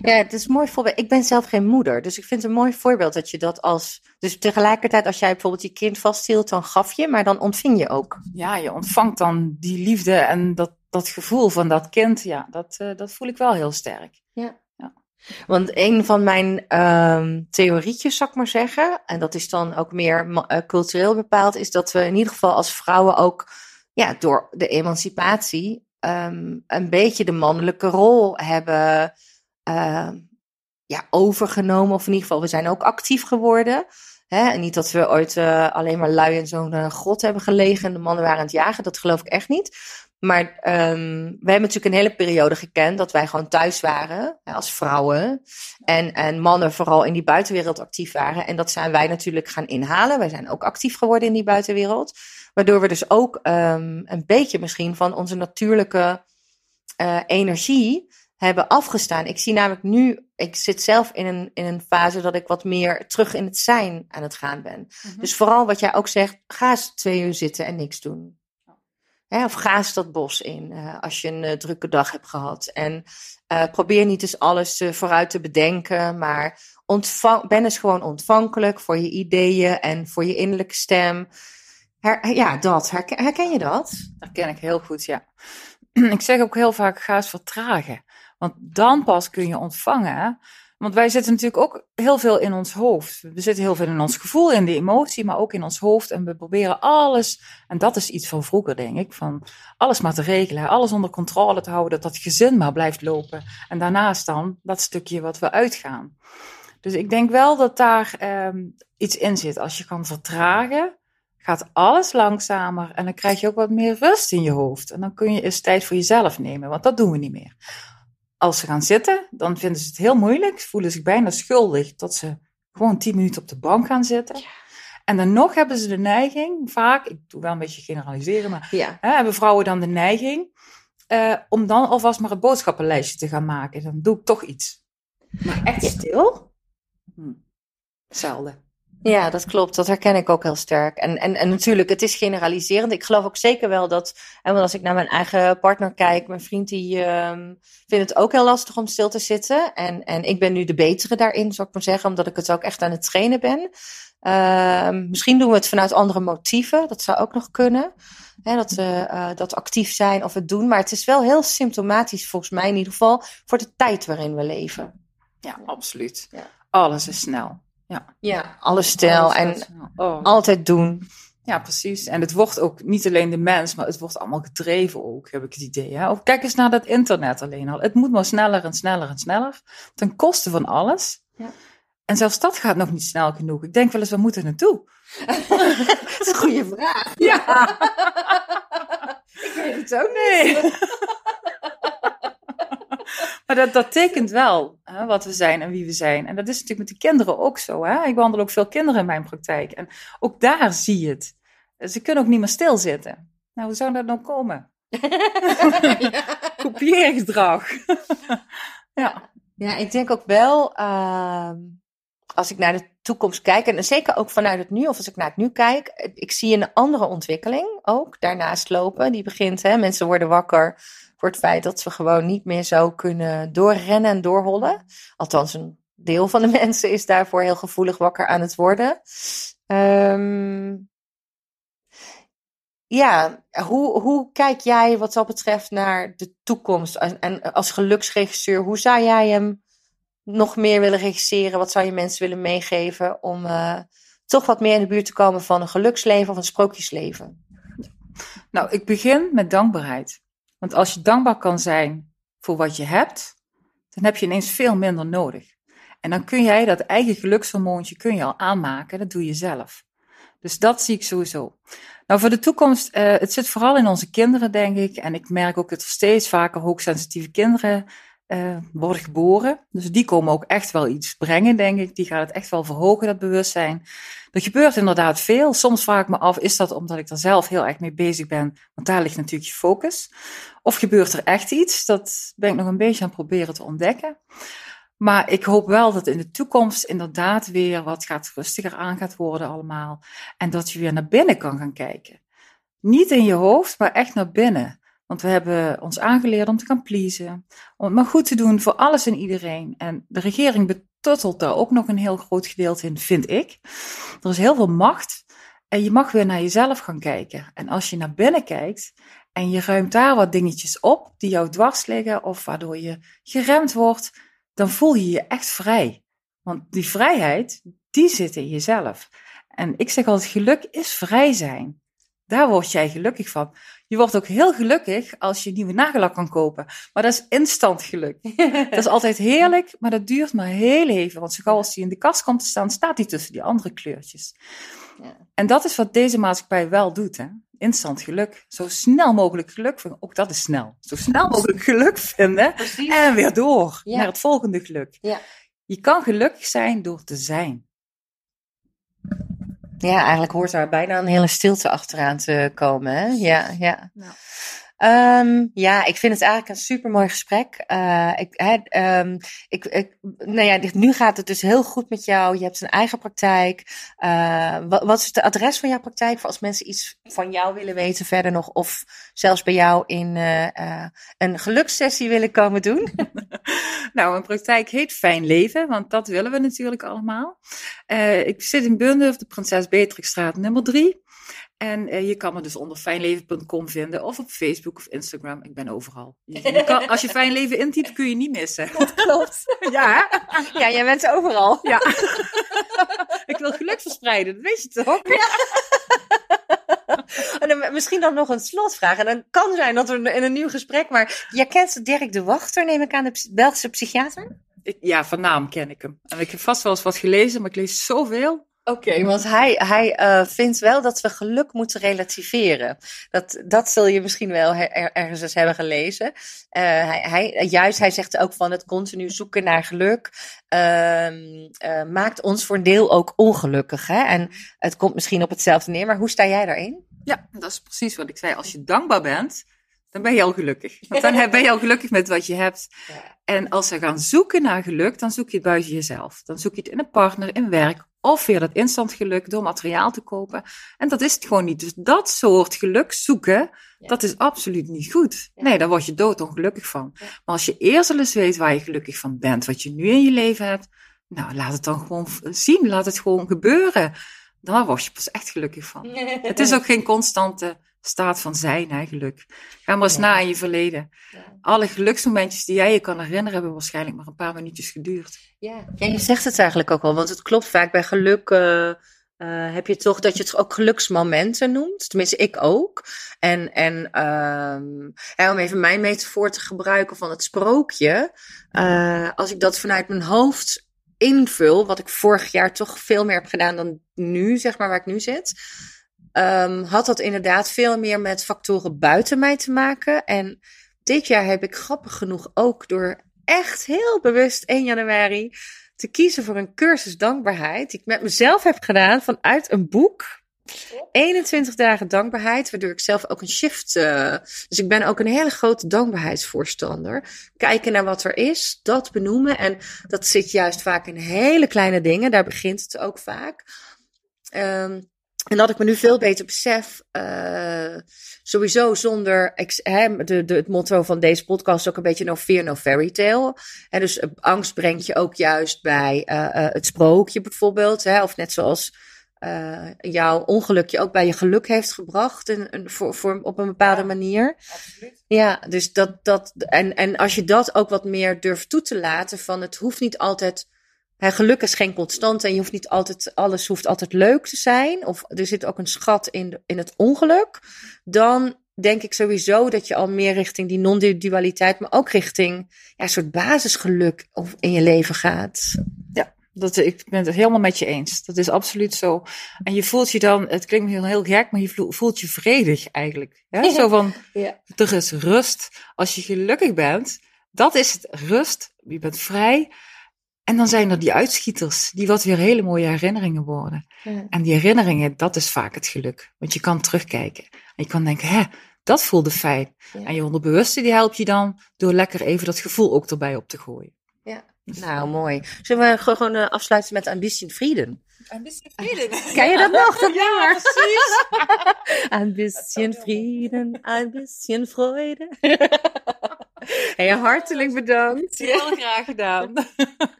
Ja, het is een mooi voorbeeld. Ik ben zelf geen moeder, dus ik vind het een mooi voorbeeld dat je dat als. Dus tegelijkertijd, als jij bijvoorbeeld je kind vasthield, dan gaf je, maar dan ontving je ook. Ja, je ontvangt dan die liefde en dat, dat gevoel van dat kind. Ja, dat, eh, dat voel ik wel heel sterk. Want een van mijn ehm, theorietjes, zal ik maar zeggen, en dat is dan ook meer eh, cultureel bepaald, is dat we in ieder geval als vrouwen ook ja, door de emancipatie ehm, een beetje de mannelijke rol hebben ehm, ja, overgenomen. Of in ieder geval, we zijn ook actief geworden. Hè? En niet dat we ooit eh, alleen maar lui in zo'n grot hebben gelegen en de mannen waren aan het jagen. Dat geloof ik echt niet. Maar ehm, we hebben natuurlijk een hele periode gekend dat wij gewoon thuis waren als vrouwen. En, en mannen vooral in die buitenwereld actief waren. En dat zijn wij natuurlijk gaan inhalen. Wij zijn ook actief geworden in die buitenwereld. Waardoor we dus ook ehm, een beetje misschien van onze natuurlijke eh, energie hebben afgestaan. Ik zie namelijk nu, ik zit zelf in een, in een fase dat ik wat meer terug in het zijn aan het gaan ben. Dus vooral wat jij ook zegt, ga eens twee uur zitten en niks doen. Of ga eens dat bos in eh, als je een eh, drukke dag hebt gehad. En eh, probeer niet eens alles vooruit te bedenken, maar ontvang, ben eens gewoon ontvankelijk voor je ideeën en voor je innerlijke stem. Ja, dat. Herken, herken je dat? Dat ken ik heel goed, ja. Ik zeg ook heel vaak, ga eens vertragen. Want dan pas kun je ontvangen. Want wij zitten natuurlijk ook heel veel in ons hoofd. We zitten heel veel in ons gevoel, in de emotie, maar ook in ons hoofd. En we proberen alles, en dat is iets van vroeger, denk ik, van alles maar te regelen, alles onder controle te houden, dat dat gezin maar blijft lopen. En daarnaast dan dat stukje wat we uitgaan. Dus ik denk wel dat daar ehm, iets in zit. Als je kan vertragen, gaat alles langzamer en dan krijg je ook wat meer rust in je hoofd. En dan kun je eens tijd voor jezelf nemen, want dat doen we niet meer. Als ze gaan zitten, dan vinden ze het heel moeilijk, Ze voelen zich bijna schuldig dat ze gewoon tien minuten op de bank gaan zitten. En dan nog hebben ze de neiging, vaak, ik doe wel een beetje generaliseren, maar Ja. hè, hebben vrouwen dan de neiging eh, om dan alvast maar het boodschappenlijstje te gaan maken. Dan doe ik toch iets. Maar echt stil? Hm. Zelden. Ja, dat klopt. Dat herken ik ook heel sterk. En, en, en natuurlijk, het is generaliserend. Ik geloof ook zeker wel dat, en als ik naar mijn eigen partner kijk, mijn vriend die ehm, vindt het ook heel lastig om stil te zitten. En, en ik ben nu de betere daarin, zou ik maar zeggen, omdat ik het ook echt aan het trainen ben. Ehm, misschien doen we het vanuit andere motieven. Dat zou ook nog kunnen. Hè, dat we eh, dat actief zijn of het doen. Maar het is wel heel symptomatisch, volgens mij in ieder geval, voor de tijd waarin we leven. Ja, absoluut. Ja. Alles is snel. Ja, stijl Alles en gaat snel. Oh. altijd doen. Ja, precies. En het wordt ook niet alleen de mens, maar het wordt allemaal gedreven ook, heb ik het idee. Hè? Ook kijk eens naar dat internet alleen al. Het moet maar sneller en sneller en sneller. Ten koste van alles. Ja. En zelfs dat gaat nog niet snel genoeg. Ik denk wel eens, we moeten naartoe. Dat is een goede vraag. Ja, Ik weet het ook nee. maar dat, dat tekent wel hè, wat we zijn en wie we zijn. En dat is natuurlijk met de kinderen ook zo. Hè? Ik wandel ook veel kinderen in mijn praktijk. En ook daar zie je het. Ze kunnen ook niet meer stilzitten. Nou, hoe zou dat nou komen? Kopieergedrag. ja. Ja, ik denk ook wel, ehm, als ik naar de toekomst kijk, en zeker ook vanuit het nu, of als ik naar het nu kijk, ik zie een andere ontwikkeling ook daarnaast lopen. Die begint, hè, mensen worden wakker voor het feit dat ze gewoon niet meer zo kunnen doorrennen en doorhollen. Althans, een deel van de mensen is daarvoor heel gevoelig wakker aan het worden. Ehm, ja, hoe, hoe kijk jij wat dat betreft naar de toekomst? En als geluksregisseur, hoe zou jij hem nog meer willen regisseren? Wat zou je mensen willen meegeven om eh, toch wat meer in de buurt te komen van een geluksleven of een sprookjesleven? Nou, ik begin met dankbaarheid. Want als je dankbaar kan zijn voor wat je hebt, dan heb je ineens veel minder nodig. En dan kun jij dat eigen gelukshormoontje kun je al aanmaken. Dat doe je zelf. Dus dat zie ik sowieso. Nou, voor de toekomst, eh, het zit vooral in onze kinderen, denk ik. En ik merk ook dat steeds vaker hoogsensitieve kinderen eh, worden geboren. Dus die komen ook echt wel iets brengen, denk ik. Die gaat het echt wel verhogen, dat bewustzijn. Er gebeurt inderdaad veel. Soms vraag ik me af, is dat omdat ik er zelf heel erg mee bezig ben? Want daar ligt natuurlijk je focus. Of gebeurt er echt iets? Dat ben ik nog een beetje aan het proberen te ontdekken. Maar ik hoop wel dat in de toekomst inderdaad weer wat gaat rustiger aan gaat worden allemaal. En dat je weer naar binnen kan gaan kijken. Niet in je hoofd, maar echt naar binnen. Want we hebben ons aangeleerd om te gaan pleasen. Om het maar goed te doen voor alles en iedereen. En de regering betuttelt daar ook nog een heel groot gedeelte in, vind ik. Er is heel veel macht. En je mag weer naar jezelf gaan kijken. En als je naar binnen kijkt en je ruimt daar wat dingetjes op die jou dwars liggen of waardoor je geremd wordt, dan voel je je echt vrij. Want die vrijheid, die zit in jezelf. En ik zeg altijd, geluk is vrij zijn. Daar word jij gelukkig van. Je wordt ook heel gelukkig als je nieuwe nagellak kan kopen. Maar dat is instant geluk. Dat is altijd heerlijk, maar dat duurt maar heel even. Want zo gauw als die in de kast komt te staan, staat die tussen die andere kleurtjes. Ja. En dat is wat deze maatschappij wel doet. Hè? Instant geluk. Zo snel mogelijk geluk vinden. Ook dat is snel. Zo snel mogelijk geluk vinden. Precies. En weer door Ja. naar het volgende geluk. Ja. Je kan gelukkig zijn door te zijn. Ja, eigenlijk hoort daar bijna een hele stilte achteraan te komen. Hè? Ja, ja. Nou. Ehm, ja, ik vind het eigenlijk een supermooi gesprek. Eh, ik, hè, ehm, ik, ik, nou ja, nu gaat het dus heel goed met jou. Je hebt een eigen praktijk. Eh, wat, wat is het adres van jouw praktijk voor als mensen iets van jou willen weten verder nog? Of zelfs bij jou in eh, een gelukssessie willen komen doen? Nou, mijn praktijk heet Fijn Leven, want dat willen we natuurlijk allemaal. Ik zit in Bunduf, de Prinses Beatrixstraat nummer 3. En eh, je kan me dus onder fijnleven.com vinden of op Facebook of Instagram. Ik ben overal. Je, kan, als je Fijn Leven intypt, kun je niet missen. Klopt. Ja, Ja, jij bent overal. ja. ik wil geluk verspreiden, dat weet je toch? En dan misschien dan nog een slotvraag. En dan kan zijn dat we in een nieuw gesprek. Maar jij kent Dirk de Wachter, neem ik aan, de Belgische psychiater? Ik, ja, van naam ken ik hem. En ik heb vast wel eens wat gelezen, maar ik lees zoveel. Oké, want hij, hij eh, vindt wel dat we geluk moeten relativeren. Dat, dat zul je misschien wel er- ergens eens hebben gelezen. Eh, hij, hij, juist, hij zegt ook van het continu zoeken naar geluk ehm, eh, maakt ons voor een deel ook ongelukkig. Hè? En het komt misschien op hetzelfde neer, maar hoe sta jij daarin? Ja, dat is precies wat ik zei. Als je dankbaar bent, dan ben je al gelukkig. Want dan ben je al gelukkig met wat je hebt. En als ze gaan zoeken naar geluk, dan zoek je het buiten jezelf. Dan zoek je het in een partner, in werk. Of weer dat instant geluk door materiaal te kopen. En dat is het gewoon niet. Dus dat soort geluk zoeken, Ja. dat is absoluut niet goed. Ja. Nee, daar word je doodongelukkig van. Ja. Maar als je eerst al eens weet waar je gelukkig van bent, wat je nu in je leven hebt. Nou, laat het dan gewoon zien. Laat het gewoon gebeuren. Dan word je pas echt gelukkig van. Het is ook geen constante staat van zijn, hè, geluk. Ga maar eens Ja. na in je verleden. Ja. Alle geluksmomentjes die jij je kan herinneren, hebben waarschijnlijk maar een paar minuutjes geduurd. Ja. ja, je zegt het eigenlijk ook al, want het klopt vaak bij geluk. eh, eh, heb je toch dat je het ook geluksmomenten noemt? Tenminste, ik ook. En, en ehm, ja, om even mijn metafoor te gebruiken van het sprookje. eh, als ik dat vanuit mijn hoofd invul, wat ik vorig jaar toch veel meer heb gedaan dan nu, zeg maar, waar ik nu zit. Ehm, had dat inderdaad veel meer met factoren buiten mij te maken. En dit jaar heb ik grappig genoeg ook door echt heel bewust 1 januari te kiezen voor een cursus dankbaarheid. Die ik met mezelf heb gedaan vanuit een boek. 21 dagen dankbaarheid, waardoor ik zelf ook een shift. eh, dus ik ben ook een hele grote dankbaarheidsvoorstander. Kijken naar wat er is, dat benoemen. En dat zit juist vaak in hele kleine dingen. Daar begint het ook vaak. Ehm, en dat ik me nu veel beter besef, eh, sowieso zonder, ex- hè, de, de, het motto van deze podcast is ook een beetje no fear, no fairy tale. Hè, dus eh, angst brengt je ook juist bij eh, het sprookje bijvoorbeeld. Hè, of net zoals eh, jouw ongeluk je ook bij je geluk heeft gebracht in- voor, voor, op een bepaalde Ja. manier. Absoluut. Ja, dus dat, dat en, en als je dat ook wat meer durft toe te laten, van het hoeft niet altijd, geluk is geen constante en je hoeft niet altijd, alles hoeft altijd leuk te zijn, of er zit ook een schat in, de- in het ongeluk, dan denk ik sowieso dat je al meer richting die non-dualiteit, maar ook richting ja, een soort basisgeluk of in je leven gaat. Dat, ik ben het helemaal met je eens. Dat is absoluut zo. En je voelt je dan, het klinkt heel, heel gek, maar je voelt- voelt je vredig eigenlijk. Hè? Ja. Zo van, Ja. er is rust. Als je gelukkig bent, dat is het rust. Je bent vrij. En dan zijn er die uitschieters, die wat weer hele mooie herinneringen worden. En die herinneringen, dat is vaak het geluk. Want je kan terugkijken. En je kan denken, hè, dat voelde fijn. Ja. En je onderbewuste, die helpt je dan door lekker even dat gevoel ook erbij op te gooien. Nou, mooi. Zullen we gewoon eh, afsluiten met Ambitie en Frieden? Een beetje vrede. Ken je dat nog? Dat Ja, precies. Ein bisschen Frieden, bisschen Freude. Hey, hartelijk bedankt. Heel graag gedaan.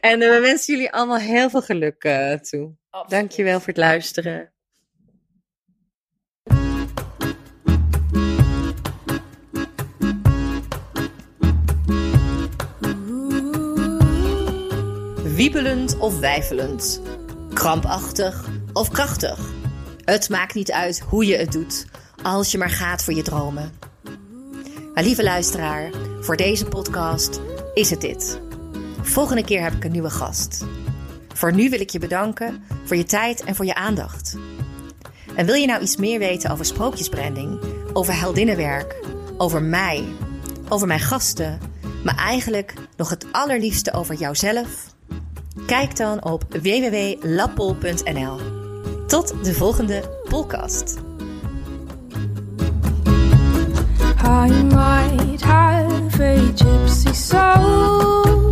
En eh, we wensen jullie allemaal heel veel geluk eh, toe. Dankjewel voor het luisteren. Wiebelend of wijfelend. Krampachtig of krachtig. Het maakt niet uit hoe je het doet, als je maar gaat voor je dromen. Maar lieve luisteraar, voor deze podcast is het dit. Volgende keer heb ik een nieuwe gast. Voor nu wil ik je bedanken voor je tijd en voor je aandacht. En wil je nou iets meer weten over sprookjesbranding, over heldinnenwerk, over mij, over mijn gasten, maar eigenlijk nog het allerliefste over jouzelf? Kijk dan op www.lappol.nl. Tot de volgende podcast. I might have a gypsy soul.